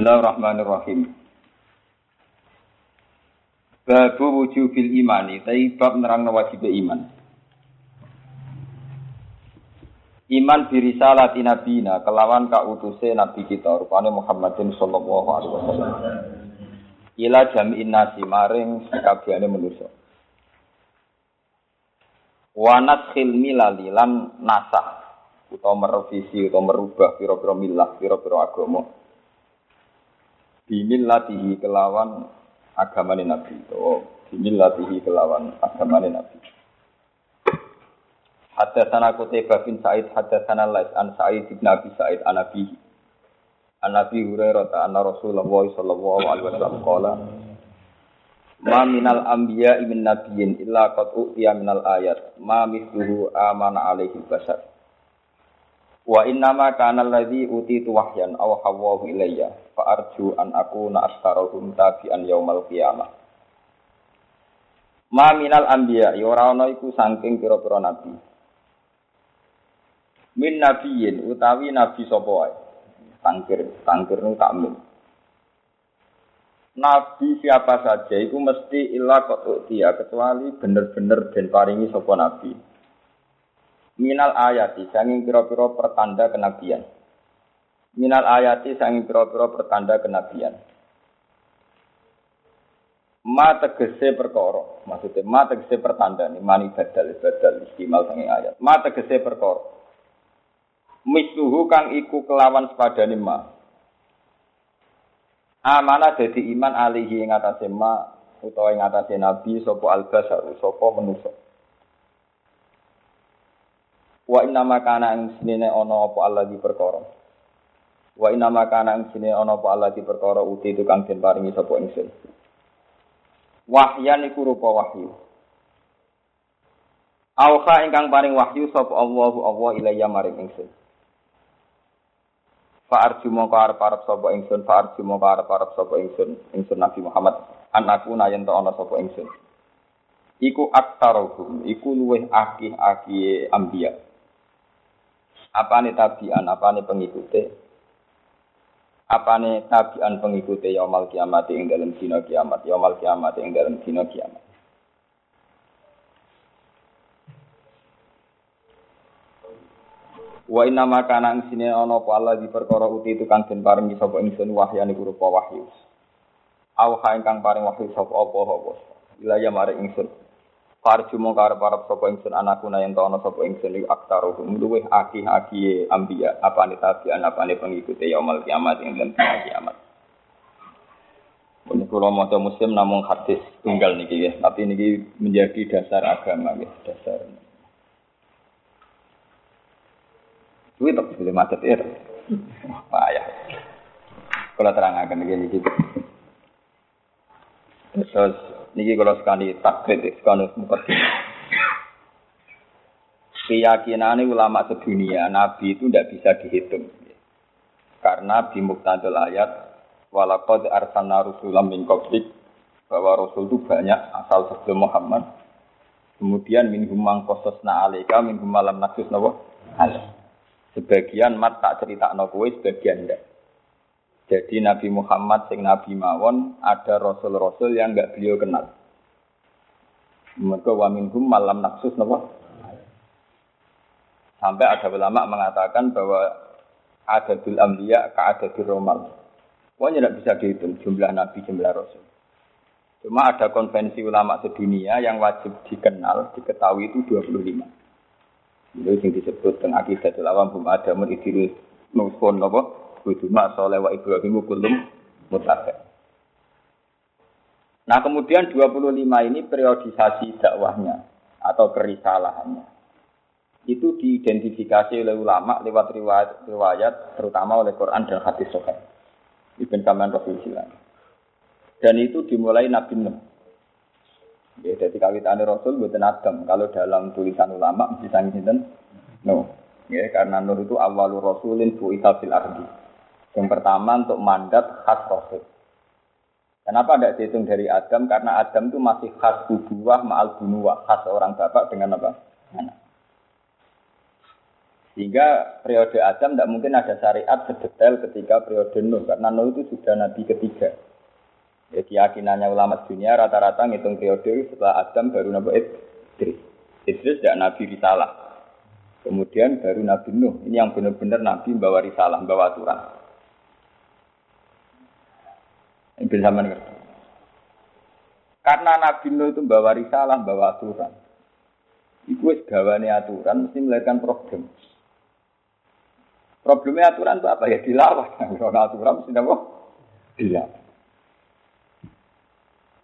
Bismillahirrahmanirrahim. Babu wujubil imani, tapi bab nerang wajib iman. Iman birisalati nabina kelawan kautuse nabi kita rupane Muhammadin sallallahu alaihi wasallam. Ila jam'in nasi maring sakabehane manusa. Wa naskhil milali lan nasah utawa merevisi utawa merubah pira-pira milah, pira-pira agama bimillatihi kelawan agamane Nabi. Oh, bimillatihi kelawan agamane Nabi. Haddatsana Qutaibah bin Sa'id haddatsana Lais an Sa'id bin Abi Sa'id an Nabi. An Nabi Hurairah ta anna Rasulullah sallallahu alaihi wasallam qala Ma minal anbiya min nabiyyin illa qad utiya minal ayat ma mithluhu amana alaihi basar. Wa innama kana alladhi utitu wahyan aw hawahu ilayya fa arju an aku na astarahum tabi'an yaumal qiyamah. Ma minal anbiya ya ora ana iku saking pira-pira nabi. Min nabiyin utawi nabi sapa wae. Tangkir, tangkir nu takmin. Nabi siapa saja itu mesti ilah kok dia kecuali bener-bener dan paringi sapa nabi minal ayati sanging pira-pira pertanda kenabian. Minal ayati sanging pira-pira pertanda kenabian. Ma tegese perkara, maksudnya ma tegese pertanda nih, mani badal badal istimal sanging ayat. Ma tegese perkara. Misluhu kang iku kelawan sepadane ma. Amana dadi iman alihi ing ma utawa ing nabi sapa albasar sapa. Wa inna makana ing sinene ana apa Allah di perkara. Wa inna makana ing sinene ana apa Allah di perkara uti itu kang den paringi sapa ingsun. Wahyan iku rupa wahyu. Auha ingkang paring wahyu sapa Allahu Allah ilayya maring ingsun. Fa arju mongko arep-arep sapa ingsun, fa arju mongko arep-arep sapa ingsun, ingsun Nabi Muhammad anakku nayen to ana sapa ingsun. Iku aktarohum, iku luweh akih-akih ambiya apa nih tabian, apa nih pengikuti, apa nih tabian pengikuti yaumal kiamat yang dalam dino kiamat, yaumal kiamat yang dalam dino kiamat. Wa inna maka nang sini ono apa Allah di perkara uti itu kang den paring sapa ingsun wahyane rupa wahyu. Aw ingkang paring wahyu sapa apa apa. Ilaya mare ingsun. Farju mongko arep arep sapa ingsun anakku yen to ana sapa ingsun iku aktaruhum luweh akih-akih ambiya apane tabian apane pengikute yaumul kiamat ing dalem kiamat. Ini kalau mau muslim namun hadis tunggal niki ya, tapi niki menjadi dasar agama ya, dasar. Duit tak boleh macet ya. Payah. Kalau terang akan niki Terus niki kalau sekali takbir sekali mukaddim. Keyakinan ulama sedunia Nabi itu tidak bisa dihitung. Karena di muktadil ayat walaqad arsalna rusulam min qablik bahwa rasul itu banyak asal sebelum Muhammad. Kemudian minhum mang qasasna alaika minhum malam naksus nawa Sebagian mat tak cerita no sebagian enggak. Jadi Nabi Muhammad sing Nabi mawon ada rasul-rasul yang enggak beliau kenal. Mereka wa minhum malam naksus napa? Sampai ada ulama mengatakan bahwa ada adadul amliya ka adadul romal. Pokoknya tidak bisa dihitung jumlah nabi, jumlah rasul. Cuma ada konvensi ulama sedunia yang wajib dikenal, diketahui itu 25. Itu yang disebut dengan akidah awam bum adamun idris nusun apa? Buduma soleh wa Ibrahim kulum mutafe. Nah kemudian 25 ini periodisasi dakwahnya atau kerisalahannya. Itu diidentifikasi oleh ulama lewat riwayat, riwayat terutama oleh Quran dan hadis Sahih. Ibn Kaman Rasul Dan itu dimulai Nabi Nuh. Ya, jadi kawitannya Rasul buatan Adam. Kalau dalam tulisan ulama bisa ngiten Nuh. Ya, karena Nuh itu awalul Rasulin bu'itha fil ardi. Yang pertama untuk mandat khas Rasul. Kenapa tidak dihitung dari Adam? Karena Adam itu masih khas ubuah ma'al bunuwah. Khas orang bapak dengan apa? Anak. Sehingga periode Adam tidak mungkin ada syariat sedetail ketika periode Nuh, karena Nuh itu sudah nabi ketiga. Ya, keyakinannya ulama dunia rata-rata ngitung periode setelah Adam baru Nabi Idris. Idris tidak Nabi Risalah. Kemudian baru Nabi Nuh. Ini yang benar-benar Nabi membawa risalah, membawa aturan. Ini bisa ngerti. Karena Nabi Nuh itu membawa risalah, membawa aturan. Iku wis gawane aturan mesti melahirkan problem. Problemnya aturan itu apa ya dilawan. Kalau aturan mesti apa? Dilawan.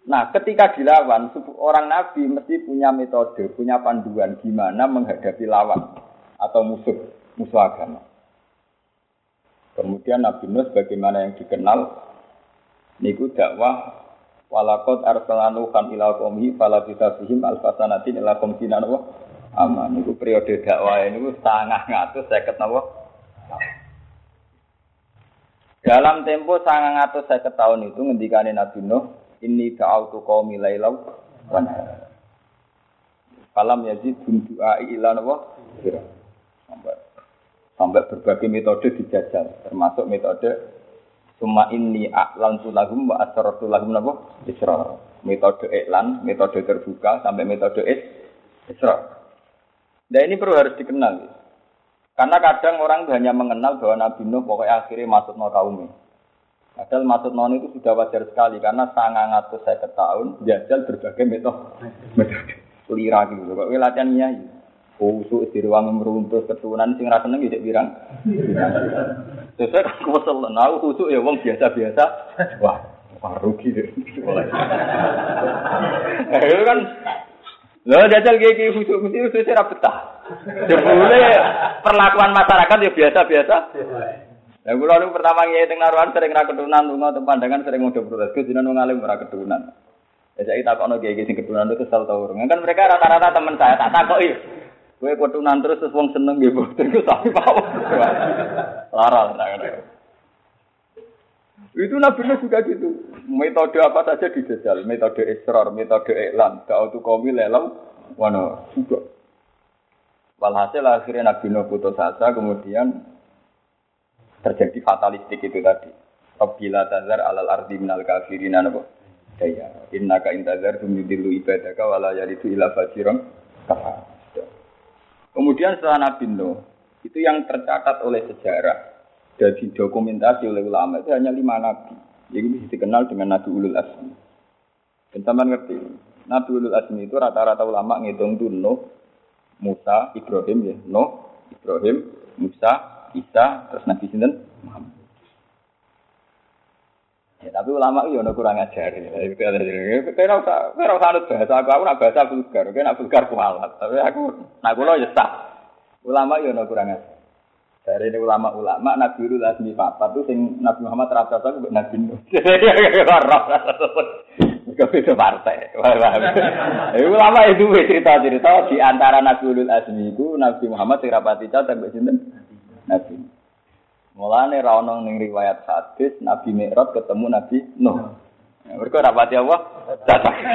Nah, ketika dilawan, orang Nabi mesti punya metode, punya panduan gimana menghadapi lawan atau musuh, musuh agama. Kemudian Nabi Nuh bagaimana yang dikenal, niku dakwah walakot arsalanu kan ila qomhi fala bisabihim alfasanatin ila qomsina nawa aman. Niku periode dakwah ini sangat ngatus saya napa. Dalam tempo sangat ngatus saya tahun itu ngendikane Nabi Nuh Inni ta'autu qaumi lailau wa Falam yazid du'a ila nawa sampai sampai berbagai metode dijajal termasuk metode Suma ini aklan tulahum wa asrartu lahum napa isra. Metode iklan, metode terbuka sampai metode is isra. Nah ini perlu harus dikenal. Karena kadang orang hanya mengenal bahwa Nabi Nuh pokoknya akhirnya masuk no kaumnya. Padahal maksud non itu sudah wajar sekali karena sangat ngatus saya tahun jajal berbagai metode. Metode lira gitu. Kok latihan nyai. Kusuk di ruang meruntuh keturunan sing rasa seneng tidak birang. Sesuai kan kesel, nah kusuk ya wong biasa-biasa. Wah, wah rugi deh. Nah, itu kan Loh jajal kayak khusus mesti khusus saya betah. Jebule perlakuan masyarakat ya biasa-biasa. Lah kula nu pertama ngiye teng naruhan sering ra keturunan lunga teng pandangan sering ngodo protes Gus jenengan wong alim keturunan. Ya saiki takono kiai sing keturunan itu kesel ta urung. Kan mereka rata-rata teman saya tak takoki. Kowe keturunan terus terus wong seneng nggih boten ku tapi pawon. Lara Itu Nabi Nuh juga gitu. Metode apa saja dijajal. Metode israr, metode iklan. Da'utu qawmi lelam. Wana, juga. Walhasil akhirnya Nabi Nuh putus asa, kemudian terjadi fatalistik itu tadi. Rabbila tazar alal ardi minal kafirin apa? Daya. Innaka intazar tumidilu ibadaka wala yalidu ila fajiran kafar. Kemudian setelah Nabi Nuh, itu yang tercatat oleh sejarah dan didokumentasi oleh ulama itu hanya lima nabi. Jadi dikenal dengan Nabi Ulul Asmi. Dan ngerti, Nabi Ulul Asmi itu rata-rata ulama ngitung tuh Nuh, Musa, Ibrahim ya, Nuh, Ibrahim, Musa, Isa, terus Nabi Sinten Muhammad. Ya, tapi ulama itu ada kurang ajar. Kira usah, kira usah anut bahasa aku, aku nak bahasa vulgar, kira nak vulgar kualat. Tapi aku, nak kulo ya sah. Ulama itu ada kurang ajar. Dari ini ulama-ulama, Nabi Ulu Lasmi Papa itu sing Nabi Muhammad rata rata ke Nabi Nuh. Gak beda partai. Ulama itu cerita-cerita di antara Nabi Ulu Asmi itu Nabi Muhammad sing rapati catat mbek sinten? Mulane ra ono ning riwayat hadis Nabi Mi'raj ketemu Nabi Nuh. Ya, mereka rapati Allah datang.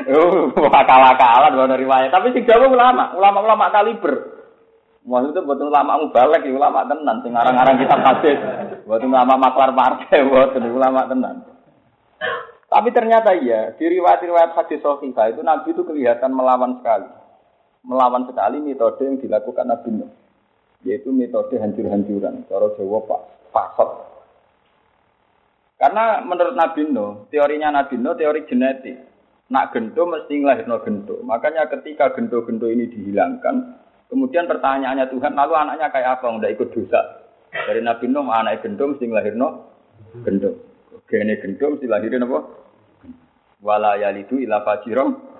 Oh, akal-akalan ono riwayat. Tapi sing jawab ulama, ulama-ulama kaliber. Maksudnya buat ulama mubalek, ya ulama tenan. Sing ngarang-ngarang kitab hadis. Buat ulama maklar partai, buat ulama tenan. Tapi ternyata iya, di riwayat-riwayat hadis sahihah itu Nabi itu kelihatan melawan sekali melawan sekali metode yang dilakukan Nabi Nuh, yaitu metode hancur-hancuran. Cara Jawa Pak pasot. Karena menurut Nabi Nuh, teorinya Nabi Nuh teori genetik. Nak gento mesti ngelahirno gento. Makanya ketika gento-gento ini dihilangkan, kemudian pertanyaannya Tuhan, lalu anaknya kayak apa? Udah ikut dosa. Dari Nabi Nuh, anak gento mesti ngelahirno gento. Gene gento mesti lahirin apa? Wala yalidu ila fajirong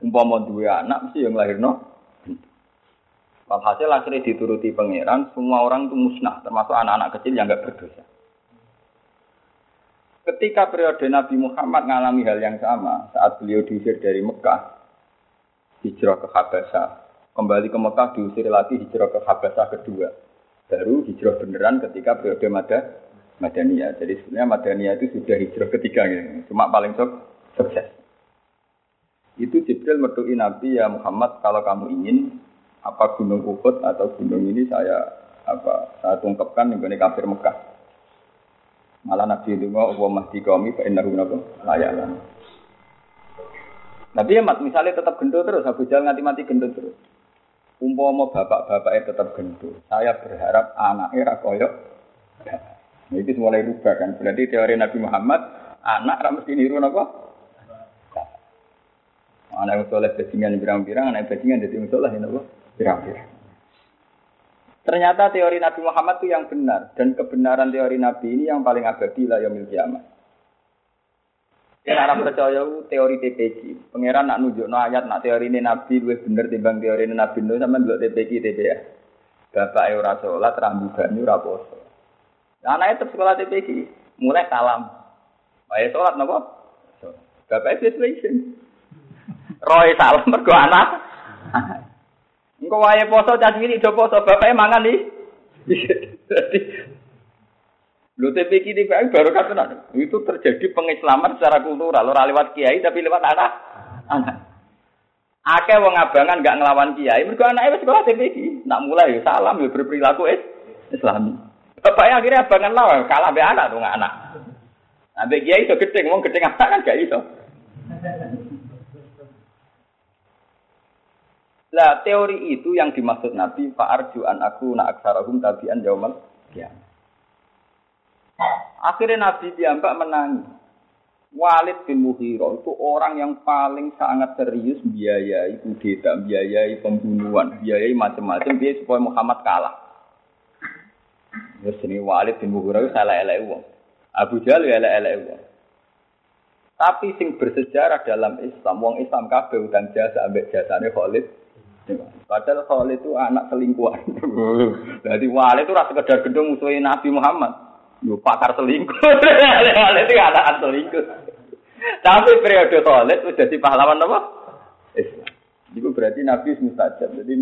umpama duwe anak mesti yang lahirno Walhasil akhirnya dituruti pangeran, semua orang itu musnah, termasuk anak-anak kecil yang nggak berdosa. Ketika periode Nabi Muhammad mengalami hal yang sama, saat beliau diusir dari Mekah, hijrah ke Habasah, kembali ke Mekah diusir lagi hijrah ke Habasah kedua. Baru hijrah beneran ketika periode Mada, Madaniyah. Jadi sebenarnya Madaniyah itu sudah hijrah ketiga, gitu. cuma paling sukses. Itu Jibril mertuin Nabi ya Muhammad kalau kamu ingin apa gunung Uhud atau gunung ini saya apa saya tungkapkan dengan kafir Mekah. Malah Nabi itu mau wa mahdi kami fa napa layalan. Nabi ya misalnya tetap gendut terus, Abu Jahal nganti mati gendut terus. Umpama bapak-bapaknya tetap gendut, saya berharap anaknya ra koyok. Nah, itu mulai rubah kan. Berarti teori Nabi Muhammad, anak ra mesti niru napa? Anak soleh bajingan birang-birang, anak bajingan jadi soleh napa? Birang-birang. Ternyata teori Nabi Muhammad itu yang benar dan kebenaran teori Nabi ini yang paling abadi lah yang kiamat. Cara percaya teori TPG. Pangeran nak nunjuk no ayat nak teori ini Nabi lebih bener timbang teori ini Nabi Nuh sama dulu TPG TPA. Bapak ora sholat, rambu banyu, ora poso. Anaknya tetap sekolah TPG, mulai salam. Ayo sholat nopo? Bapak persuasion. Roy salam mergo anak. Engko wae poso cah cilik do poso, bapake mangan nih. Lho TPK di baru kata itu terjadi pengislaman secara kultural, ora lewat kiai tapi lewat anak. Anak. Akeh wong abangan gak ngelawan kiai, mergo anake wis sekolah TPK. Nak mulai ya salam ya berperilaku es Islami. Bapaknya akhirnya abangan lawan, kalah be anak tuh anak. Nah, kiai itu gede, ngomong gede anak kan gak iso. Lah teori itu yang dimaksud Nabi fa'arju an aku na aksarahum tabi'an yaumal ya. Akhirnya Nabi diambak menangis. Walid bin Muhiro itu orang yang paling sangat serius biayai kudeta, biayai pembunuhan, biayai macam-macam dia supaya Muhammad kalah. Terus ini Walid bin Muhiro itu salah elek uang. Abu Jahal ya elek elek uang. Tapi sing bersejarah dalam Islam, wong Islam kabeh utang jasa ambek jasane Khalid Padahal Khalid itu anak selingkuhan. Jadi Walid itu rasa sekedar gendong musuhin Nabi Muhammad. Yo pakar selingkuh. Khalid itu anak selingkuh. Tapi periode Khalid itu jadi pahlawan apa? Islam. Itu berarti Nabi mustajab. Jadi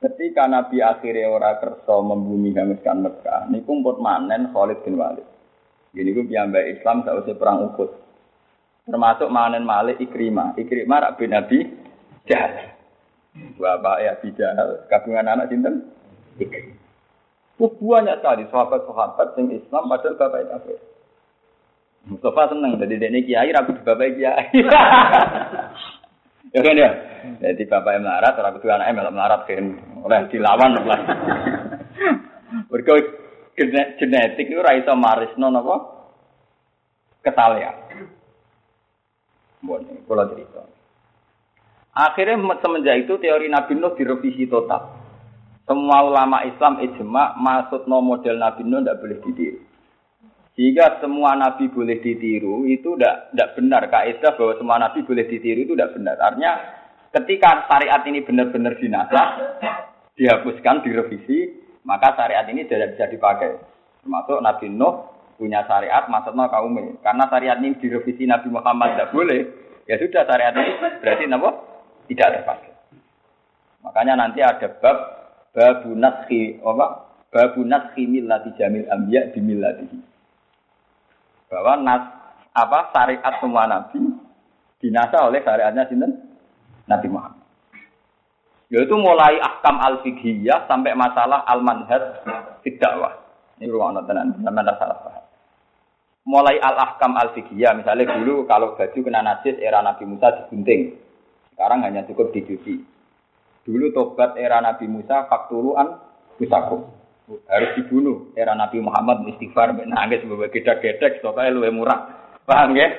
ketika Nabi akhirnya ora kerso membumi hanguskan Mekah, niku pun manen Khalid bin Walid. Ini gue piyambak Islam usah perang ukut. Termasuk manen Malik Ikrimah. Ikrimah rak bin Nabi Jahal. Bapak ya bijal, kabungan anak sinten? Ikri. Oh, banyak sekali sahabat-sahabat yang Islam padahal bapak itu kafir. Mustafa seneng, jadi dia kiai, ragu bapak kiai. ya kan ya? Jadi bapak yang melarat, ragu tuh anaknya malah melarat kan, oleh dilawan lah. Berkau genetik itu raisa marisno nopo kesalahan. Boleh, kalau cerita. Akhirnya semenjak itu teori Nabi Nuh direvisi total. Semua ulama Islam ijma no model Nabi Nuh tidak boleh ditiru. Jika semua nabi boleh ditiru itu tidak benar kaidah bahwa semua nabi boleh ditiru itu tidak benar. Artinya ketika syariat ini benar-benar dinasah, dihapuskan, direvisi, maka syariat ini tidak bisa dipakai. Termasuk Nabi Nuh punya syariat maksudnya ini. Karena syariat ini direvisi Nabi Muhammad tidak boleh, ya sudah syariat ini berarti apa? Tidak terpakai. Makanya nanti ada bab babu naskhi apa? Babu naskhi millati jamil anbiya di millatihi. Bahwa nas apa syariat semua nabi dinasa oleh syariatnya sinten? Nabi Muhammad. Yaitu mulai ahkam al-fiqhiyah sampai masalah al-manhaj dakwah. Ini rumah tenan, sampai salah paham. Mulai al-ahkam al-fiqhiyah, misalnya dulu kalau baju kena najis era Nabi Musa digunting. Sekarang hanya cukup dicuci. Dulu tobat era Nabi Musa fakturuan musakum. Harus dibunuh. Era Nabi Muhammad istighfar nangis sebagai gedek-gedek supaya lebih murah. Paham ya?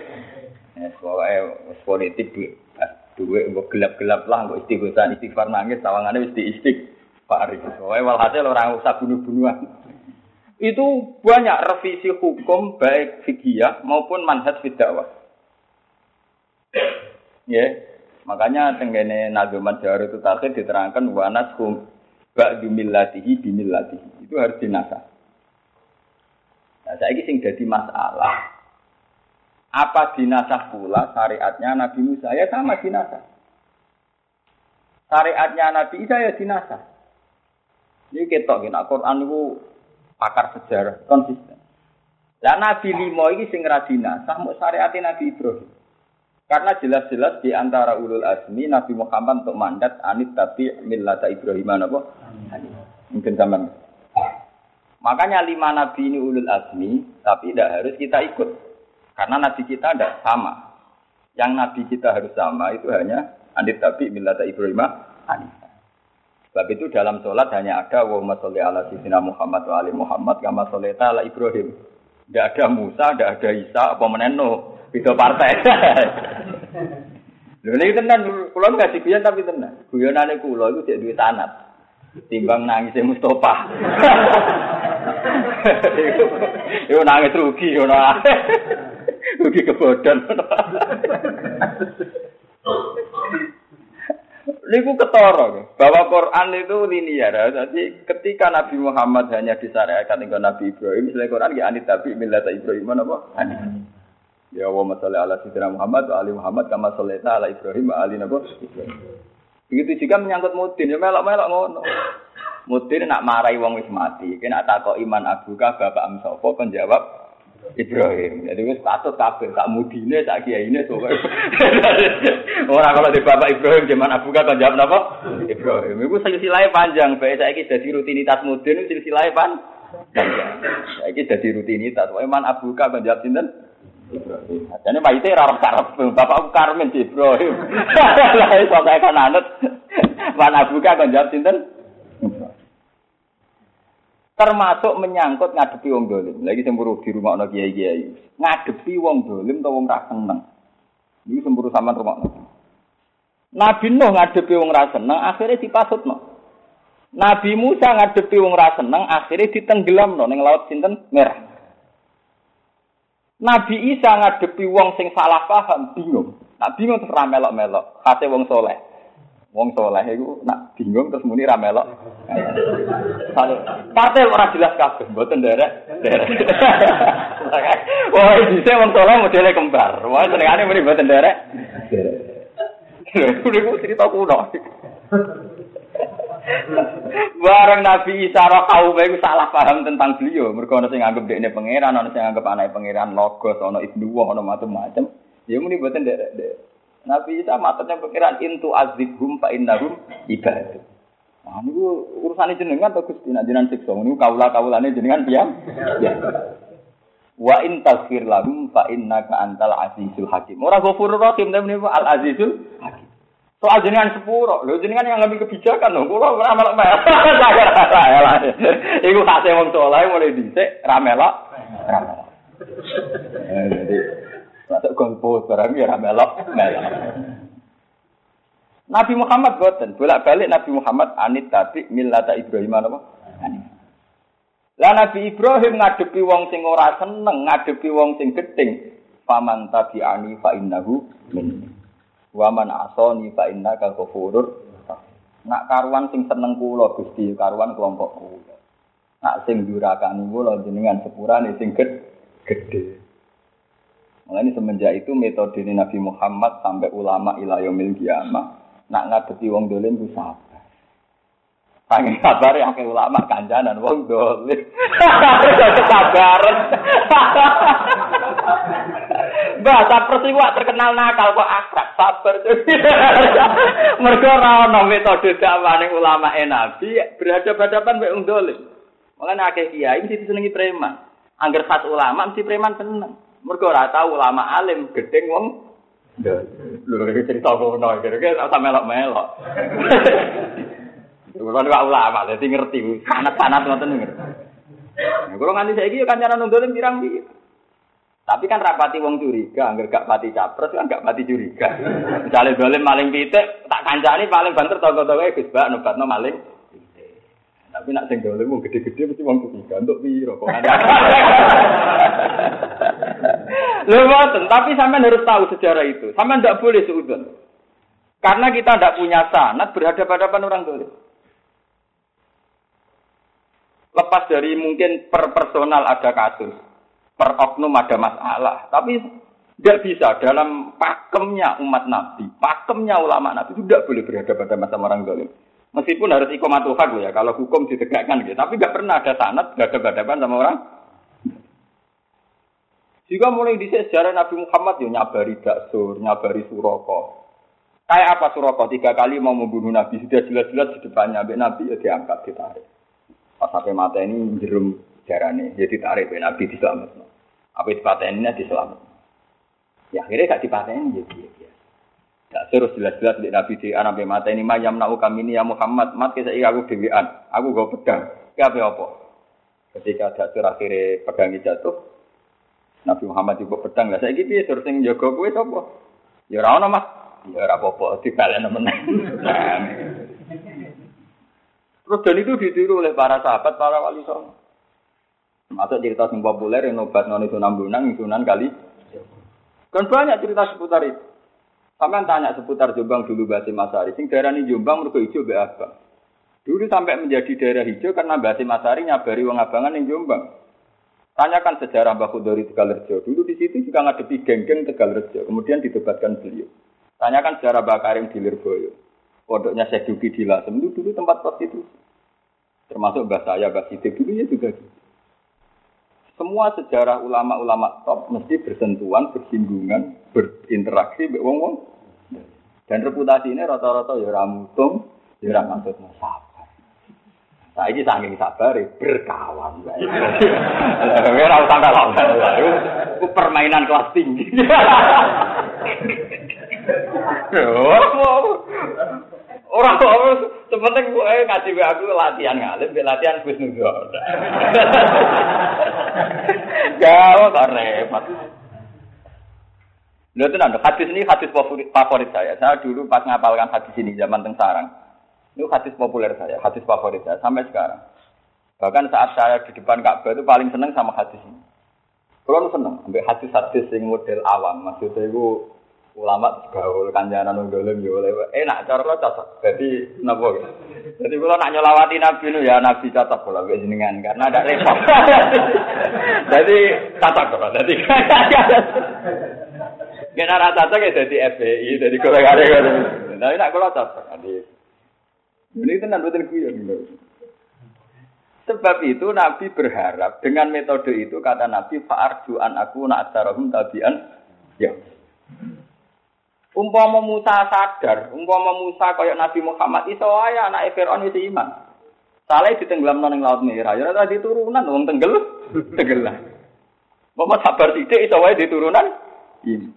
Ya, soalnya politik. Duit gelap-gelap lah, nggak istighfar, istighfar nangis, tawangannya mesti istighfar. Soalnya walhasil orang usah bunuh-bunuhan. Itu banyak revisi hukum baik fikih maupun manhaj fidakwah. Ya, Makanya tenggene nazuman jawar itu takhir diterangkan wanas hum ba'du millatihi bimillatihi. Itu harus dinasah. Nah, saya sing jadi masalah. Apa dinasah pula syariatnya Nabi Musa? Ya sama dinasah. Syariatnya Nabi Isa ya dinasah. Ini kita kena Quran itu pakar sejarah konsisten. Dan Nabi Limo ini sing radina, sah mau syariatnya Nabi Ibrahim. Karena jelas-jelas di antara ulul azmi Nabi Muhammad untuk mandat anit tapi millata Ibrahim apa? Mungkin zaman. Makanya lima nabi ini ulul azmi, tapi tidak harus kita ikut. Karena nabi kita tidak sama. Yang nabi kita harus sama itu hanya anit tapi millata Ibrahim. Sebab itu dalam sholat hanya ada wa sholli ala sayyidina Muhammad wa ali Muhammad kama sholita ala Ibrahim. Tidak ada Musa, tidak ada Isa, apa meneno, itu partai. Lha ini tenan, kula nggak guyon tapi tenan. Guyonane kula itu cek duit sanat. Timbang nangis Mustafa. Yo nangis rugi ngono. Rugi kebodohan. Niku ketara bahwa Quran itu linear. Jadi ketika Nabi Muhammad hanya disyariatkan dengan Nabi Ibrahim, selain Quran ya anit tapi milata Ibrahim apa? Anit. Ya wa masalli ala sayyidina Muhammad wa ali Muhammad kama shallaita ala Ibrahim wa ali Nabi Begitu juga menyangkut mudin, ya melok-melok ngono. Mudin nak marahi wong wis mati, kena takok iman abuka bapak am sapa kon jawab Ibrahim. Jadi wis patut kabeh tak mudine tak kiyaine sok. Ora kalau di Bapak Ibrahim zaman Abu Bakar jawab napa? Ibrahim. Iku silsilahe panjang, bae saiki dadi rutinitas mudin silsilahe pan. Saiki dadi rutinitas. Wae man Abu Bakar jawab sinten? Jadi maite ora karep Bapak Karmen di Ibrahim. Lah iso kae kan anut. Man Abu Bakar jawab sinten? termasuk menyangkut ngadepi wong dolim. Lagi semburu di rumah no kiai kiai. Ngadepi wong dolim atau wong rasa seneng. Ini semburu sama rumah no. Nabi Nuh ngadepi wong rasa seneng, akhirnya dipasut no. Nabi Musa ngadepi wong rasa seneng, akhirnya ditenggelam no neng laut sinten merah. Nabi Isa ngadepi wong sing salah paham, bingung. Nah bingung terus ramelok-melok, kate wong soleh. Wong soleh itu nak bingung terus muni ra melok. Partai ora jelas kabeh, mboten derek. Derek. Wah, dise wong soleh modele kembar. Wah, senengane muni mboten derek. Derek. Kuwi cerita kuno. Bareng Nabi Isa roh kaum iku salah paham tentang beliau. Mergo ana sing nganggep dekne pangeran, ana sing nganggep anake pangeran logos, ana ibnu, ana macam-macam. Ya muni mboten derek. Nabi Isa matanya pikiran intu azibhum fa innahum ibadah. Nah, ini urusan jenengan atau gusti nak jenengan siksa. Ini kaulah kaulane jenengan piam. Ya. Wa in tasfir lahum fa innaka antal azizul hakim. Ora ghafurur rahim tapi al azizul hakim. Soal jenengan sepuro, lho jenengan yang ngambil kebijakan lho, kula ora melok melok. Iku hase wong saleh mulai dhisik ra melok. Ra melok. Eh, jadi Masuk golput barang ya melok, melok. Nabi Muhammad boten, bolak-balik Nabi Muhammad anit tapi millata Ibrahim apa? Lah Nabi Ibrahim ngadepi wong sing ora seneng, ngadepi wong sing gedeng. Faman tabi'ani fa innahu min. Wa man asani fa innaka ghafurur. Nak karuan sing seneng kula Gusti, karuan kelompok kula. Nak sing durakani kula jenengan sepurane sing gedhe. Mulai semenjak itu metode Nabi Muhammad sampai ulama ilayomil kiamah nak ngadepi wong dolim ku sabar. Panggil sabar ya ulama kanjanan wong dolim. Sabaran. Mbah, sabar sih terkenal nakal kok akrab, sabar. Mergo ora ana metode dakwane ulama Nabi berhadapan-hadapan mek dolim. Mulane akeh kiai mesti disenengi preman. Angger khas ulama mesti preman seneng. Mergo ora tau ulama alim gedeng wong Lho iki cerita ngono iki kira ora melok-melok. Kulo nek ulama dadi ngerti sanad-sanad ngoten ngerti. Kulo nganti saiki yo kancanan nonton pirang iki. Tapi kan rapati wong curiga, angger gak pati capres kan gak pati curiga. Misalnya dolim maling pitik, tak kancani paling banter tonggo-tonggo Gus Bak nobatno maling. Tapi nak sing dolim wong gede-gede mesti wong curiga untuk piro kok. Lho tapi sampean harus tahu sejarah itu. Sampean tidak boleh seudon. Karena kita tidak punya sanat berhadapan-hadapan orang dolim. Lepas dari mungkin per personal ada kasus, per oknum ada masalah, tapi tidak bisa dalam pakemnya umat Nabi, pakemnya ulama Nabi itu tidak boleh berhadapan-hadapan sama orang dolim. Meskipun harus ikomatul hak ya, kalau hukum ditegakkan gitu. Tapi nggak pernah ada sanat berhadapan-hadapan sama orang Jika mulai di sejarah Nabi Muhammad ya nyabari Daksur, nyabari Suroko. Kayak apa Suroko? Tiga kali mau membunuh Nabi, sudah jelas-jelas di depannya. Nabi ya diangkat, ditarik. Pas sampai mata ini jerum darahnya, jadi ditarik. Nabi diselamatkan. Apa itu patennya diselamatkan. Ya akhirnya gak dipateni dia. Ya. Gak terus jelas-jelas di Nabi di anak mata ini mayam nau kami ini ya Muhammad mat kita aku dewian aku gak pedang ya apa apa ketika ada akhirnya pedang jatuh Nabi Muhammad ibu pedang lah saya gitu ya terus yang jaga gue apa ya rawon mas ya rapopo di kalian temen terus dan itu ditiru oleh para sahabat para wali songo Masuk cerita yang populer yang obat non itu nambunang, sunan kali dan banyak cerita seputar itu. Sampai tanya seputar Jombang dulu Basi Masari. Sing daerah ini Jombang mereka hijau be abang. Dulu sampai menjadi daerah hijau karena Basi Masari nyabari wong abangan yang Jombang. Tanyakan sejarah Mbak Kudori Tegalerjo. Dulu di situ juga ngadepi geng-geng Tegalerjo. Kemudian ditobatkan beliau. Tanyakan sejarah Mbak Karim di Lirboyo. Pondoknya Syekh Duki di Lasem. Itu dulu tempat prostitusi. Termasuk Mbak saya, Mbak Siti. Dulunya juga gitu. Semua sejarah ulama-ulama top mesti bersentuhan, bersinggungan, berinteraksi dengan wong-wong. Dan reputasi ini rata-rata ya ramutung, ya maksud sabar. Saya ini saking sabar berkawan. Ora usah kalau itu permainan kelas tinggi. Orang orang sepenting gue ngaji aku latihan ngalim, latihan Gus Nuzul. Gak kok repot. Lalu itu nanti hadis ini hadis favorit saya. Saya dulu pas ngapalkan hadis ini zaman teng sarang. Itu hadis populer saya, hadis favorit saya sampai sekarang. Bahkan saat saya di depan Ka'bah itu paling seneng sama hadis ini. Kalau seneng, ambil hadis-hadis yang model awam, maksudnya itu ulama gaul kanjanan dolim yo enak cara lo cocok. Jadi napa Jadi kalau nak nyolawati Nabi nu ya Nabi cocok kalau gue jenengan karena ada repot. Jadi cocok kok. Jadi Kena rata cocok ya jadi FPI, jadi kalau ada kalau. Tapi nak kalau cocok. Jadi ini tenan betul guyon. Sebab itu Nabi berharap dengan metode itu kata Nabi fa'arju an aku nak tabian ya. Umpama Musa sadar, umpama Musa kaya Nabi Muhammad iso wae anak Firaun itu iman. Salah ditenggelam nang laut merah, ya ora diturunan wong tenggel, tenggelam. Bapak sabar sithik iso wae diturunan ini.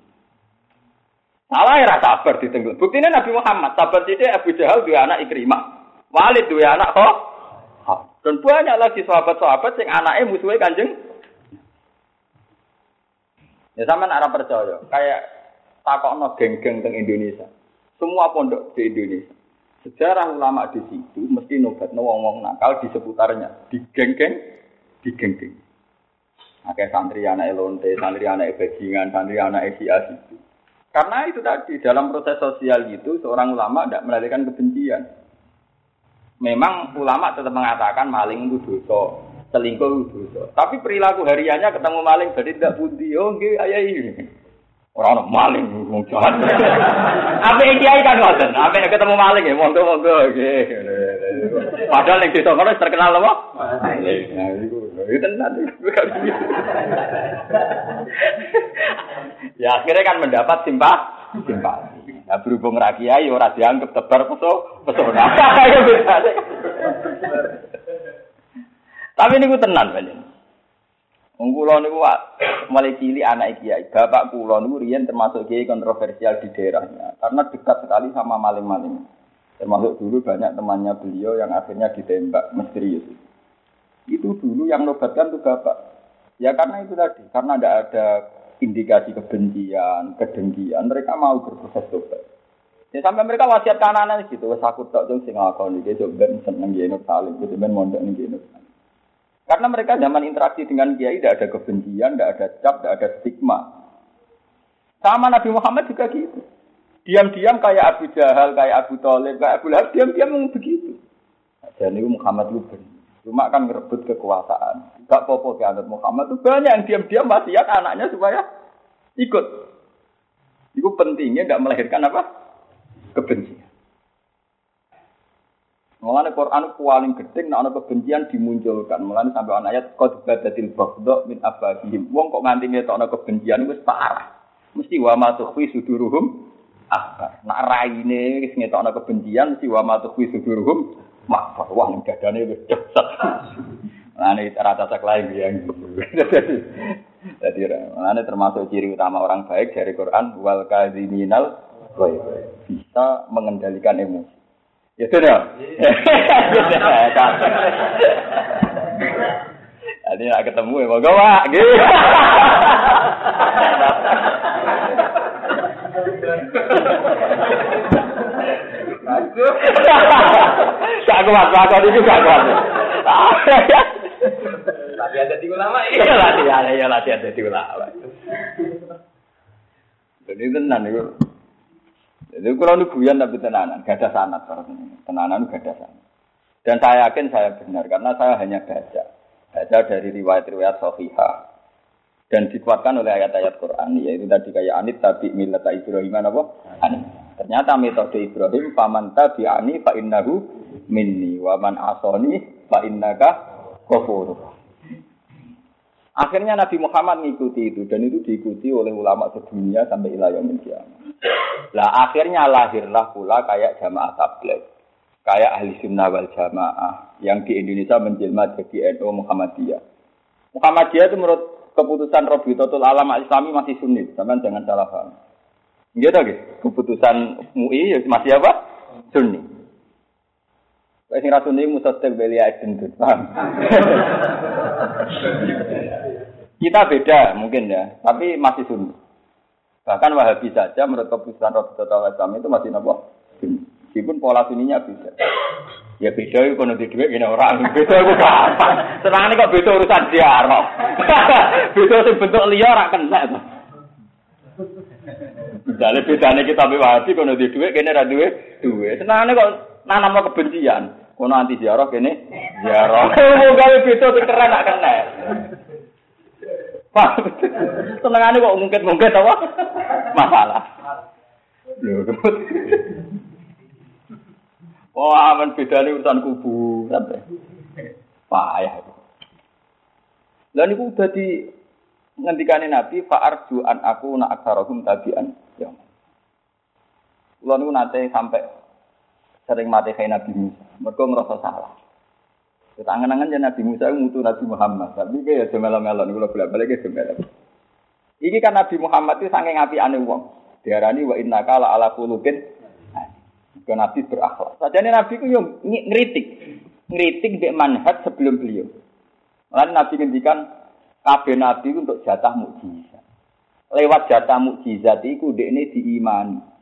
Salah ya sabar ditenggelam. Buktinya Nabi Muhammad sabar sithik Abu Jahal dua anak Ikrimah. Walid dua anak kok. Dan banyak lagi sahabat-sahabat yang anaknya musuhnya kanjeng. Ya sama arah percaya. Kayak takokno geng-geng teng Indonesia. Semua pondok di Indonesia. Sejarah ulama di situ mesti nobat wong-wong nakal di seputarnya, di geng-geng, di geng-geng. Akeh santri anak lonte, santri anak bajingan, santri anak sia itu. Karena itu tadi dalam proses sosial itu seorang ulama tidak melahirkan kebencian. Memang ulama tetap mengatakan maling itu dosa, selingkuh itu dosa. Tapi perilaku hariannya ketemu maling jadi tidak budi. Oh, ayah ini. Orang orang maling wong jahat. Apa yang kiai kan ngoten, apa yang ketemu maling ya monggo monggo Padahal yang desa kono terkenal apa? Maling. Nah itu tenan Ya akhirnya kan mendapat simpah simpati. Nah berhubung ra kiai ora dianggap tebar peso pesona. Tapi ini gue tenan banyak. Wong kula niku mulai cilik anak kiai. Bapak kula niku riyen termasuk kiai kontroversial di daerahnya karena dekat sekali sama maling-maling. Termasuk dulu banyak temannya beliau yang akhirnya ditembak misterius. Itu dulu yang nobatkan tuh bapak. Ya karena itu tadi, karena tidak ada indikasi kebencian, kedengkian, mereka mau berproses tobat. Ya sampai mereka wasiat kanan gitu, wes aku tok jeng sing ngakoni, coba seneng yen salim, gitu ben mondok ning karena mereka zaman interaksi dengan kiai tidak ada kebencian, tidak ada cap, tidak ada stigma. Sama Nabi Muhammad juga gitu. Diam-diam kayak Abu Jahal, kayak Abu Talib, kayak Abu Lahab, diam-diam begitu. Dan itu Muhammad itu Cuma kan merebut kekuasaan. Gak popo anak Muhammad itu banyak yang diam-diam wasiat anaknya supaya ikut. Itu pentingnya tidak melahirkan apa? Kebencian. Mulane Quran paling gedhe nek ana kebencian dimunculkan. Mulane sampai ana ayat qad badatil baghdha min abadihim. Wong kok nganti ngetokno kebencian wis parah. Mesti wa ma tukhfi suduruhum akbar. Nak raine wis ngetokno kebencian mesti wa ma suduruhum makbar. Wah ning dadane wis dahsyat. Mulane rata sak lain ya. Jadi mulane termasuk ciri utama orang baik dari Quran wal kadhiminal bisa mengendalikan emosi. Ya sudah. Jadi nak ketemu ya mau gawa, gitu. Gak kuat, gak kuat itu gak kuat. Latihan jadi ulama Iya latihan, iya latihan jadi ulama. Jadi tenan itu. Jadi kalau nu guyon tapi tenanan, gak ada sanat tenanan gak ada sanat. Dan saya yakin saya benar karena saya hanya baca, baca dari riwayat-riwayat Sahihah dan dikuatkan oleh ayat-ayat Quran yaitu tadi kayak anit tapi milat Ibrahim apa? Anit. Ternyata metode Ibrahim paman tabi'ani fa innahu minni wa man asoni fa innaka kafur. Akhirnya Nabi Muhammad mengikuti itu dan itu diikuti oleh ulama sedunia sampai ilayah kiamat. Lah akhirnya lahirlah pula kayak jamaah tabligh, kayak ahli sunnah wal jamaah yang di Indonesia menjelma jadi NU Muhammadiyah. Muhammadiyah itu menurut keputusan Robitotul Alam Islami masih sunni, teman jangan salah paham. Gitu gitu. Keputusan MUI ya masih apa? Sunni. Wes sing sunni musaddiq belia itu, paham? Kita beda mungkin ya, tapi masih sunni. Bahkan Wahabi saja menurut keputusan Rasulullah SAW itu masih nopo. Meskipun pola suninya beda. Ya beda itu kalau di duit gini orang. Beda itu gampang. Senang kok beda urusan ziarah. beda sih bentuk liar rak kena. Misalnya bedanya kita ambil Wahabi kalau di duit gini ada duit. Duit. Senang kok nanam kebencian. Kono anti ziarah gini ziarah. Mau gawe beda sih keren rak kena. Senengane kok mungkin-mungkin apa? Masalah. Lho, Oh, aman bedane urusan kubu sampai. Payah. Lah niku di ngendikane Nabi fa arju an aku na aksarahum tabian. Ya. Kula niku nate sampai sering mati kayak Nabi Musa. Mergo ngerasa salah. Tangan-tangan ya Nabi Musa ngutu Nabi Muhammad. Tapi kayak ya melo-melo nih kalau bolak-balik ya melo. Iki kan Nabi Muhammad itu sange ngapi aneh wong. Diarani wa inna kala ala kulukin. Ke Nabi berakhlak. Sajane Nabi ku yo ngritik. Ngritik mbek manhaj sebelum beliau. Lalu Nabi ngendikan kabeh Nabi untuk jatah mukjizat. Lewat jatah mukjizat iku dekne diimani.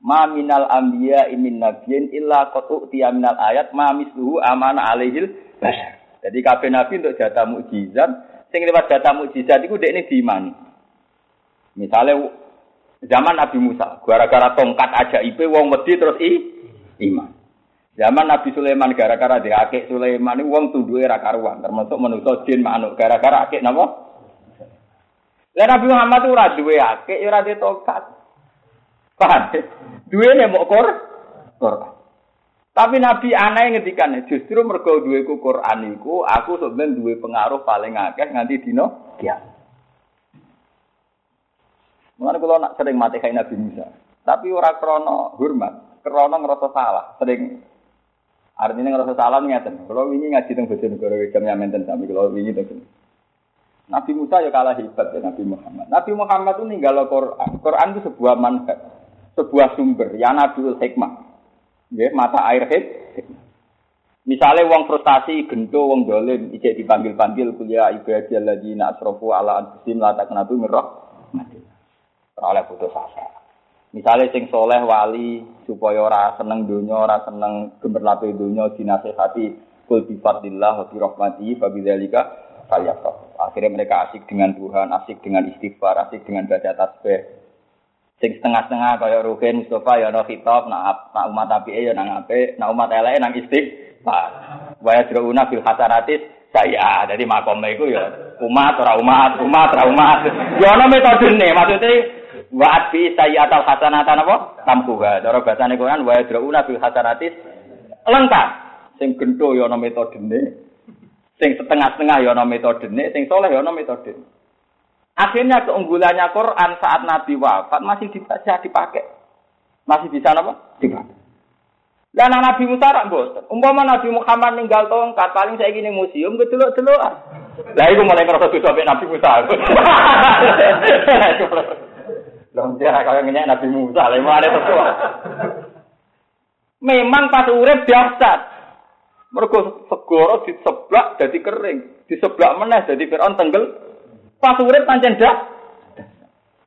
Ma minal anbiya imin nabiyin illa qad utiya minal ayat ma misluhu amana alaihil basar. Jadi kabeh nabi untuk jatah mukjizat, sing lewat jatah mukjizat iku ini diimani. Misalnya zaman Nabi Musa, gara-gara tongkat aja ipe wong wedi terus i iman. Zaman Nabi Sulaiman gara-gara dia akik Sulaiman wong tunduke ra karuan, termasuk manusia jin manuk gara-gara akik napa? Lah Nabi Muhammad ora duwe akik, ora tongkat. Paham? Duwe nek mok Quran. Tapi Nabi aneh ngedikan justru mergo duwe ku Quran iku aku sebenarnya duwe pengaruh paling akeh nganti dino kiamat. Mulane kula nak sering mati kayak Nabi Musa. Tapi ora krono hormat, krono ngerasa salah. Sering artinya ngerasa salah ngeten. Kalau wingi ngaji teng Bojonegoro jam menten sami kalau wingi teng Nabi Musa ya kalah hebat ya Nabi Muhammad. Nabi Muhammad itu ninggal Quran. Quran itu sebuah manhaj, sebuah sumber. Ya Nabi hikmah. Ya, mata air hit. Misalnya uang frustasi, gento, uang dolim, ijek dipanggil-panggil kuliah ibadah lagi asrofu ala anfusim la taknatu mirrah. Oleh putus asa. Misalnya sing soleh wali supaya ora seneng dunya, ora seneng gemerlape dunya dinasehati kul bi fadlillah wa bi rahmatihi fa bidzalika Akhirnya mereka asik dengan Tuhan, asik dengan istighfar, asik dengan baca tasbih, sing setengah-setengah kaya Ruhin Mustafa ya ana khitab nak nak umat apike ya nang apik nak umat eleke nang istighfar. Wa yadruna fil hasanatis saya jadi makome iku ya umat ora umat umat ora umat. Ya ana metodene maksudnya wa bi sayyatal hasanatan apa? Tamkuha cara bahasane Quran wa yadruna fil hasanatis lengkap. Sing gento ya ana metodene. Sing setengah-setengah ya ana metodene, sing soleh ya ana metodene. Akhirnya keunggulannya Quran saat Nabi wafat masih bisa dipakai. Masih bisa apa? Dipakai. Dan Nabi Musa rak boten. Umpama Nabi Muhammad ninggal tongkat paling saya gini museum kedelok-delok. Lah iku mulai ngerasa dosa Nabi Musa. Lah dia kaya ngenyek Nabi Musa, lha ada sesuatu. Memang pas urip biasa. Mergo segoro diseblak jadi kering, diseblak meneh jadi Firaun tenggel. Pas urip pancen dah.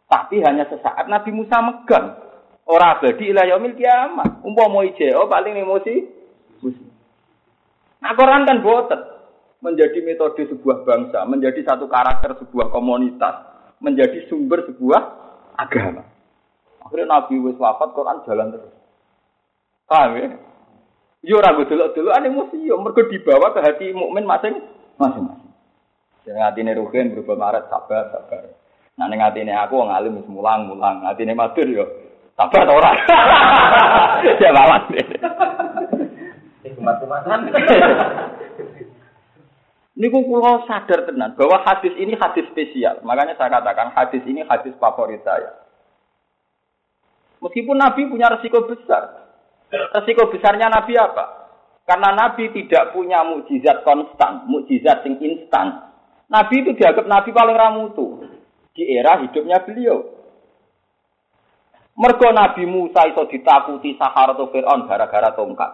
Tapi hanya sesaat Nabi Musa megang. Ora abadi ila yaumil kiamat. Umpama ijeo paling emosi. Nah, Quran kan boten menjadi metode sebuah bangsa, menjadi satu karakter sebuah komunitas, menjadi sumber sebuah agama. Akhirnya Nabi wis wafat, Quran jalan terus. Paham ya? Yo ragu dulu dulu ane museum mergo dibawa ke hati mukmin masing masing. Jadi hati ini rugen berubah maret sabar sabar. Nah ning atine aku wong alim wis mulang mulang, atine matur yo sabar ora. Ya lawan. Niku kula sadar tenan bahwa hadis ini hadis spesial. Makanya saya katakan hadis ini hadis favorit saya. Meskipun Nabi punya resiko besar, Resiko besarnya Nabi apa? Karena Nabi tidak punya mukjizat konstan, mukjizat yang instan. Nabi itu dianggap Nabi paling ramutu di era hidupnya beliau. Mergo Nabi Musa itu ditakuti Sahara atau Fir'aun gara-gara tongkat.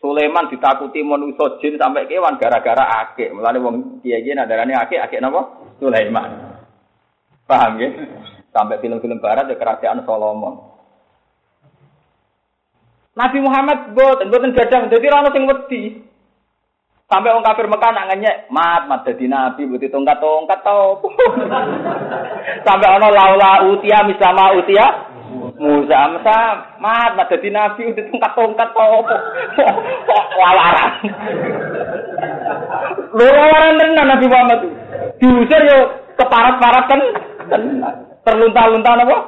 Sulaiman ditakuti manusia jin sampai kewan gara-gara akik. Mulane wong kiai-kiai nadarane akik, akik napa? Sulaiman. Paham ya? Sampai film-film barat ya kerajaan Solomon. Nabi Muhammad boten boten gadah dadi ora ono sing wedi. Sampai orang kafir Mekah nak ngenyek, mat mat dadi nabi butuh tongkat-tongkat tau. Sampai ono laula utia mislama utia Musa Musa mat mat dadi nabi butuh tongkat-tongkat tau. Walaran. Loro tenan Nabi Muhammad. Diusir yo keparat-parat kan terlunta-lunta apa?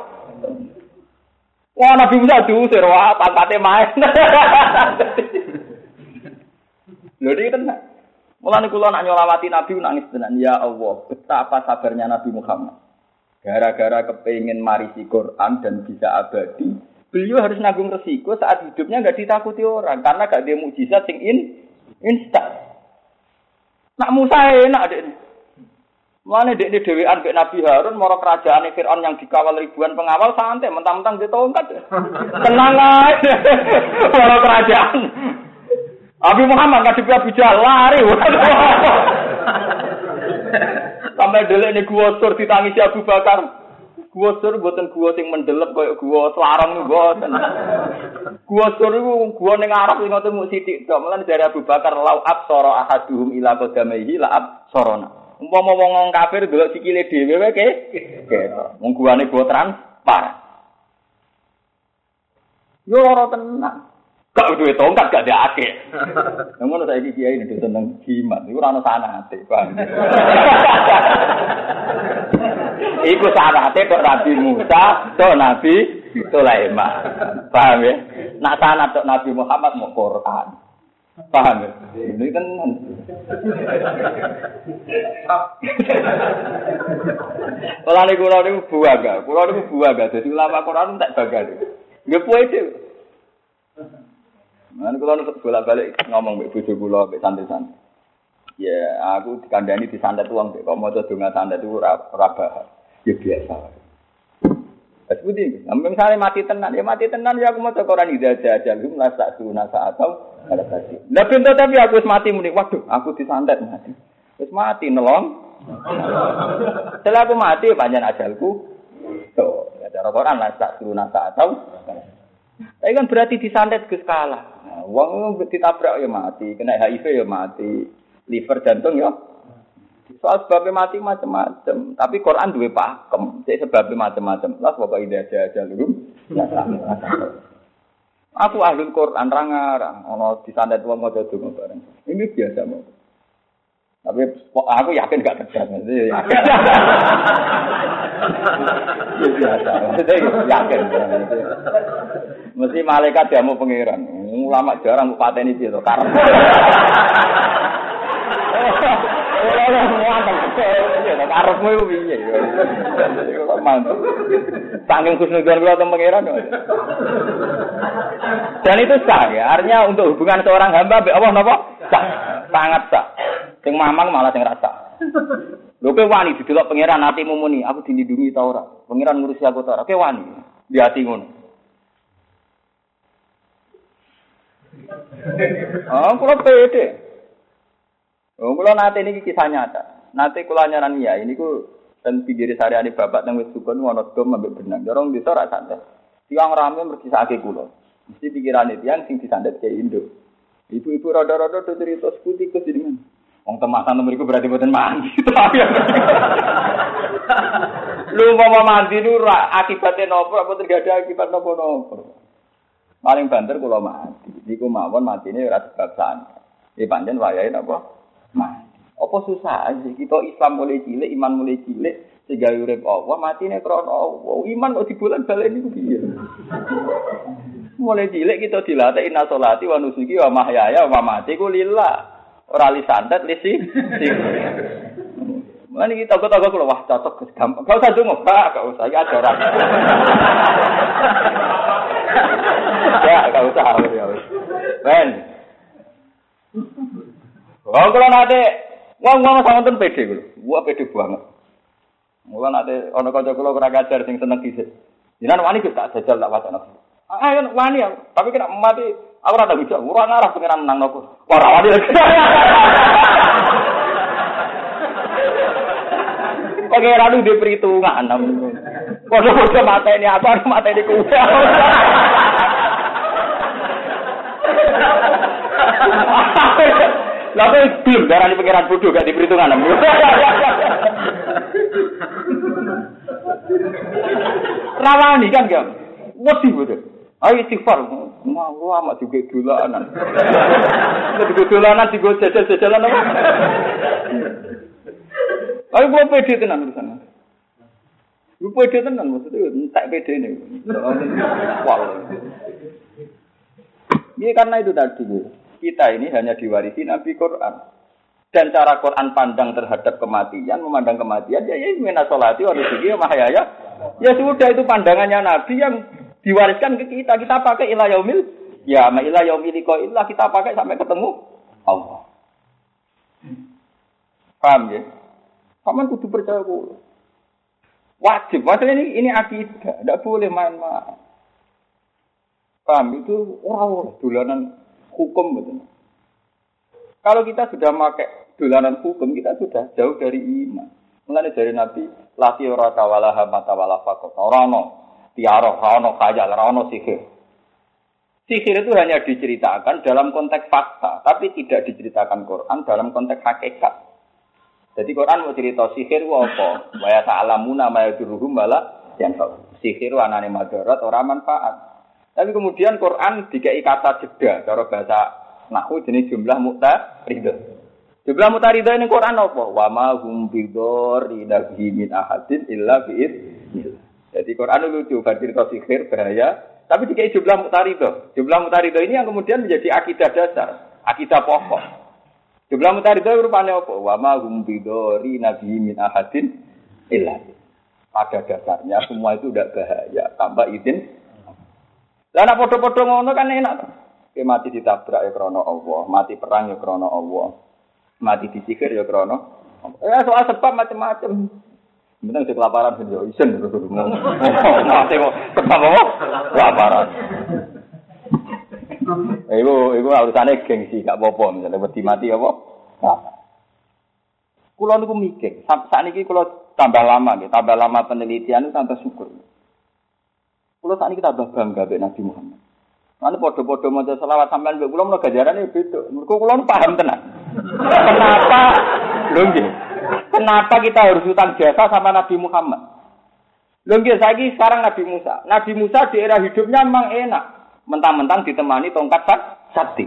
Wah Nabi Musa diusir, wah pangkatnya main. Lho iki tenan. Mulane kula nak nyolawati Nabi nangis tenan. Ya Allah, betapa sabarnya Nabi Muhammad. Gara-gara kepingin marisi Quran dan bisa abadi, beliau harus nanggung resiko saat hidupnya nggak ditakuti orang karena gak dia mujizat sing in instan. Nak Musa enak deh. Mana dek ini dewean ke Nabi Harun, moro kerajaan Fir'aun yang dikawal ribuan pengawal santai, mentang-mentang dia tongkat. Tenang aja, moro kerajaan. Nabi Muhammad nggak Abu Jahal lari. Sampai dulu ini gua sur ditangisi Abu Bakar. Gua sur buatan gua sing mendelep kayak gua selarang nih buatan. Gua sur itu gua neng Arab ini ngotot musik tidak. Malah dari Abu Bakar lau soro ahaduhum ila kodamaihi la sorona. Umpama wong kafir delok sikile dhewe wae ke. Wong guane gua transparan. Yo ora tenang. Gak duwe tongkat gak ada akeh. Ngono saiki kiai ini seneng jimat, iku ora ono sanate, paham. Iku sanate kok Nabi Musa, kok Nabi Sulaiman. Paham ya? Nak sanat kok Nabi Muhammad mau Quran. Paham ya? Ini kan Kalau ini kulo ini buaga, kulo ini buaga. Jadi ulama Quran tak baga. Gak puas itu. Nanti kulo ini bolak balik ngomong mbak bujuk kulo, mbak santai-santai. Ya, aku dikandani di santet uang, kok mau tuh dengan santet itu rabah. Ya biasa. Terus budi, misalnya mati tenan, ya mati tenan ya aku mau cek orang ida aja, lu suruh nasa atau ada tadi. Nah pintu tapi aku mati muni, waduh, aku disantet mati. Terus mati nelong. Setelah aku mati panjang ajalku. Tuh, ya cara Quran nasa suruh nasa atau. Tapi kan berarti disantet ke skala. Nah, uang ditabrak ya mati, kena HIV ya mati, liver jantung ya Soal sebabnya mati macam-macam. Tapi Quran dua pakem. Jadi sebabnya macam-macam. Lah pokok ide aja aja dulu. Aku ahli Quran rangarang. Ono di sana tua mau jadi bareng. Ini biasa mau. Tapi aku yakin gak terjadi. Yakin. biasa. Yakin. Mesti malaikat dia mau pangeran. Ulama jarang pateni itu karep. Ora muatan kok karepmu iku piye. Kok mantap. Saking kusnudan kula teng pangeran. Dan itu sah ya. Artinya untuk hubungan seorang hamba mbek Allah napa? Sah. Sangat sah. Sing mamang malah sing rasa. Lho kowe wani didelok pangeran atimu muni, aku dilindungi ta ora? Pangeran ngurusi aku ta ora? Kowe wani di hati ngono. Oh, kula pede. Oh, kula nate niki kisah nyata. Nate kula nyaran ya, ini ku dan pinggir sehari-hari bapak nang wis sukun ngono dom ambek benang. Dorong bisa ora santai. Tiang rame merkisake kula. Mesti pikirane tiang sing disandet ke Indo. Ibu-ibu rada-rada do cerita sekuti ke jenengan. Wong temasan mriku berarti boten mandi. Lu mau mandi lu akibatnya nopo apa terjadi akibat nopo nopo. Paling banter kula mati. Niku mawon matine ora sebab santai. Iki pancen wayahe napa? Mati. Apa susah aja kita Islam mulai cilik, iman mulai cilik, sehingga urip Allah, mati nih krono Allah. Iman kok di bulan balen itu piye? Mulai cilik kita dilatih inna sholati wa nusuki wa mahyaya wa mati ku lillah. Ora li santet li si. Mulane kita toko-toko kalau wah cocok gampang. Gak usah dungo, Pak, gak usah ya ajaran. Ya, gak usah ya wis. Ben. Oh, kalau nanti Wong wong sawanten pede kulo. Wah pede banget. Mula nate ana kanca kula ora ngajar sing seneng dhisik. Jinan wani kita jajal tak wacana. Ayo wani ya, tapi kena mati aku ora bisa. Ora ngarah pengiran nang nopo. Ora wani. Pangeran di perhitungan. Kono-kono mata ini apa mata ini kuwi. Lah kok belum di pengiran bodoh gak diperhitungan. Rawani kan gak? Wedi bodoh. Ayo istighfar. Mau amat juga dolanan. Juga dolanan digo jajal-jajalan apa? Ayo gua pede tenan urusan. Lu pede tenan maksudnya entek pede ini. Wah. Ini karena itu tadi kita ini hanya diwarisi Nabi Quran. Dan cara Quran pandang terhadap kematian, memandang kematian, ya ya mina sholati wa wa mahyaya. Ya sudah itu pandangannya Nabi yang diwariskan ke kita. Kita pakai ilah yaumil, ya ma ilah yaumil ilah kita pakai sampai ketemu Allah. Paham ya? Kamu kudu percaya ku. Wajib, maksudnya ini ini akidah, tidak boleh main-main. Paham itu orang dolanan hukum betul. Kalau kita sudah pakai dolanan hukum, kita sudah jauh dari iman. Mengenai dari Nabi, lati ora tawala mata wala fakot. Orano, tiaro, rano, kajal, rano sihir. Sihir itu hanya diceritakan dalam konteks fakta, tapi tidak diceritakan Quran dalam konteks hakikat. Jadi Quran mau cerita sihir itu apa? Waya ta'alamuna ma yaduruhum bala yang Sihir anane madarat ora manfaat. Tapi kemudian Quran dikai kata jeda, cara bahasa nahu jenis jumlah ridho. Jumlah ridho ini Quran apa? Wa ma hum bidori nabi min ahadin illa bi'id. Jadi Quran itu lucu, cerita sihir, bahaya, tapi dikai jumlah ridho. Jumlah ridho ini yang kemudian menjadi akidah dasar, akidah pokok. Jumlah ridho rupanya apa? Wa ma hum bidori min ahadin illa Pada dasarnya semua itu tidak bahaya, tanpa izin lah nek padha-padha ngono kan enak. Kowe mati ditabrak ya krana Allah, mati perang ya krana Allah. Mati disihir ya krana Ya soal sebab macam-macam. Bener sing kelaparan sing yo isen. Mati kok sebab apa? Kelaparan. Urusane gengsi, gak apa-apa misalnya wedi mati apa? Kulo niku mikir, niki kulo tambah lama tambah lama penelitian itu tambah syukur. Kulo saat ini kita bangga dengan Nabi Muhammad. Mana podo-podo mau selawat sampean mbek kulo menawa gajaran beda. Mergo kulo paham tenang. Kenapa? Lho Kenapa kita harus utang jasa sama Nabi Muhammad? Nggih saiki sekarang Nabi Musa. Nabi Musa di era hidupnya memang enak. Mentang-mentang ditemani tongkat sakti.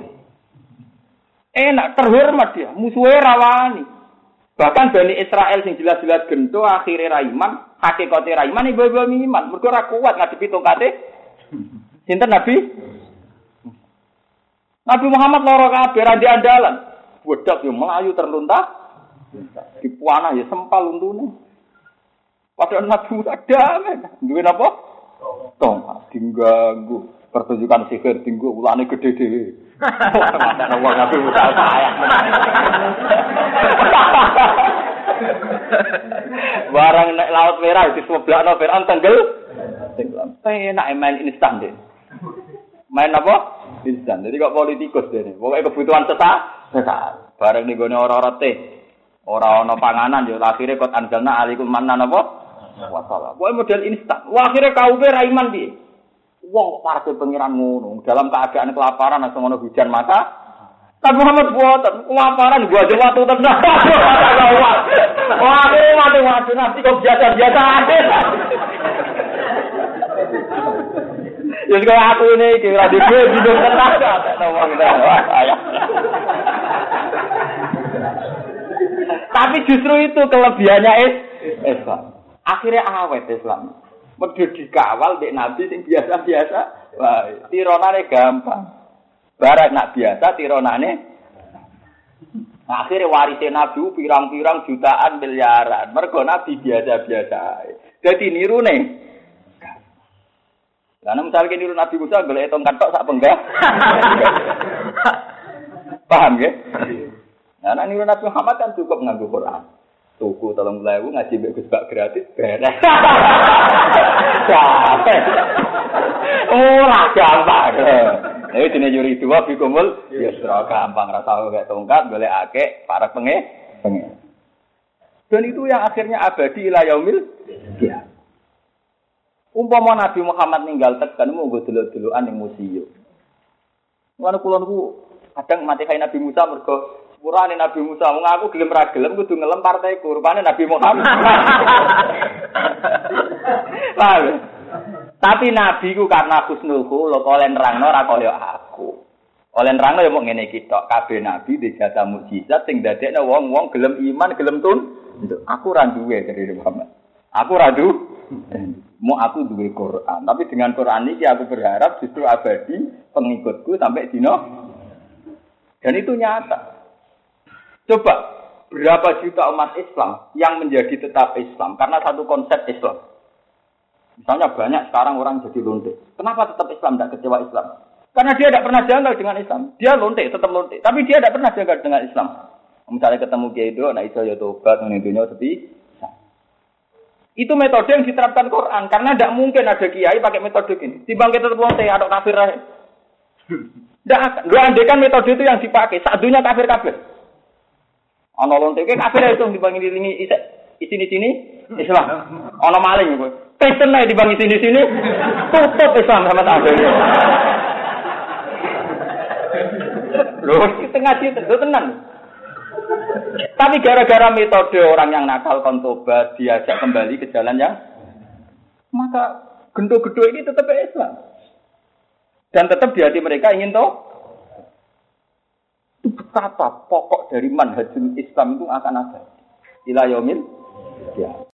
Enak, terhormat dia. Musuhnya rawani. Bahkan Bani Israel sing jelas-jelas gento akhirnya raiman, hakikate ra iman ibu-ibu iman. Mergo ora kuat ngadepi tongkate Sinten Nabi? Nabi Muhammad loro kabeh ra andalan. Wedak yo melayu terlunta. Di puana ya sempal untune. Padahal Nabi Musa damai. Duwe napa? Tong, diganggu. Pertunjukan sihir tinggu ulane gede dhewe. Wong Nabi Musa sayang. Barang nek laut merah di sebelah Firaun tenggel. Enak main instan deh. Main apa? Instan. Jadi kok politikus deh. Pokoknya kebutuhan sesaat. Sesaat. Barang nih gue orang-orang teh. Orang ono panganan yo akhirnya kot anjalna alikum mana apa? Wasalah. Pokoknya model instan. Wah akhirnya kau beraiman di. Wong para pengiran ngono, dalam keadaan kelaparan langsung ngono hujan maka Tapi Muhammad buatan kelaparan gua aja waktu tenang. Wah, akhirnya mati mati nanti kok biasa biasa aja. Ya kalau aku ini kira di gue bingung tenang, saya. Tapi justru itu kelebihannya Islam. Akhirnya awet Islam. Mergo dikawal dek nabi sing biasa-biasa. Wah, tironane gampang. Barat nak biasa tironane Nah, akhirnya warisnya Nabi pirang-pirang jutaan miliaran. Mergo Nabi biasa-biasa. Jadi niru nih. Karena misalnya niru Nabi Musa, boleh hitung kantok sak penggak. Paham ya? Nah, niru Nabi Muhammad kan cukup nganggu Quran. tuku tolong lewu ngaji mbek Gus gratis beres. Capek. Ora gampang. Ini jenis yuri dua bikumul, ya gampang rasa kayak tongkat, boleh ake, para penge, penge. Dan itu yang akhirnya abadi ila yaumil ya. Umpama Nabi Muhammad ninggal tekan mau gue dulu-duluan yang museum. Mana kulon kadang mati kayak Nabi Musa mergo Sepurane Nabi Musa, wong aku gelem ra gelem kudu ngelem partai rupane Nabi Muhammad. Paham? Tapi Nabi ku karena husnul khuluq oleh nerangno ora kaya aku. Oleh nerangno ya mau ngene iki tok, kabeh nabi di jatah mukjizat sing dadekno wong-wong gelem iman, gelem tun. Aku ra duwe dari Muhammad. Aku ra Mau aku duwe Quran, tapi dengan Quran ini aku berharap justru abadi pengikutku sampai dino. Dan itu nyata. Coba berapa juta umat Islam yang menjadi tetap Islam karena satu konsep Islam. Misalnya banyak sekarang orang jadi lonte. Kenapa tetap Islam tidak kecewa Islam? Karena dia tidak pernah janggal dengan Islam. Dia lonte, tetap lonte. Tapi dia tidak pernah janggal dengan Islam. Misalnya ketemu Kiai itu, nah itu ya tobat, menunjuknya seperti itu metode yang diterapkan Quran karena tidak mungkin ada kiai pakai metode ini. Timbang kita tetap lonte atau kafir Tidak akan. andekan metode itu yang dipakai. Satunya kafir kafir. Ana lonte kafir itu dibangi dilingi isek isini sini Islam. Ana maling kowe. Kristen ae dibangi sini sini tutup Islam sama tak Loh, kita ngaji itu tenang. Tapi gara-gara metode orang yang nakal kontobat diajak kembali ke jalan yang maka gendo-gendo ini tetap Islam. Dan tetap di hati mereka ingin tahu itu betapa pokok dari manhajul Islam itu akan ada. Ila yaumil ya.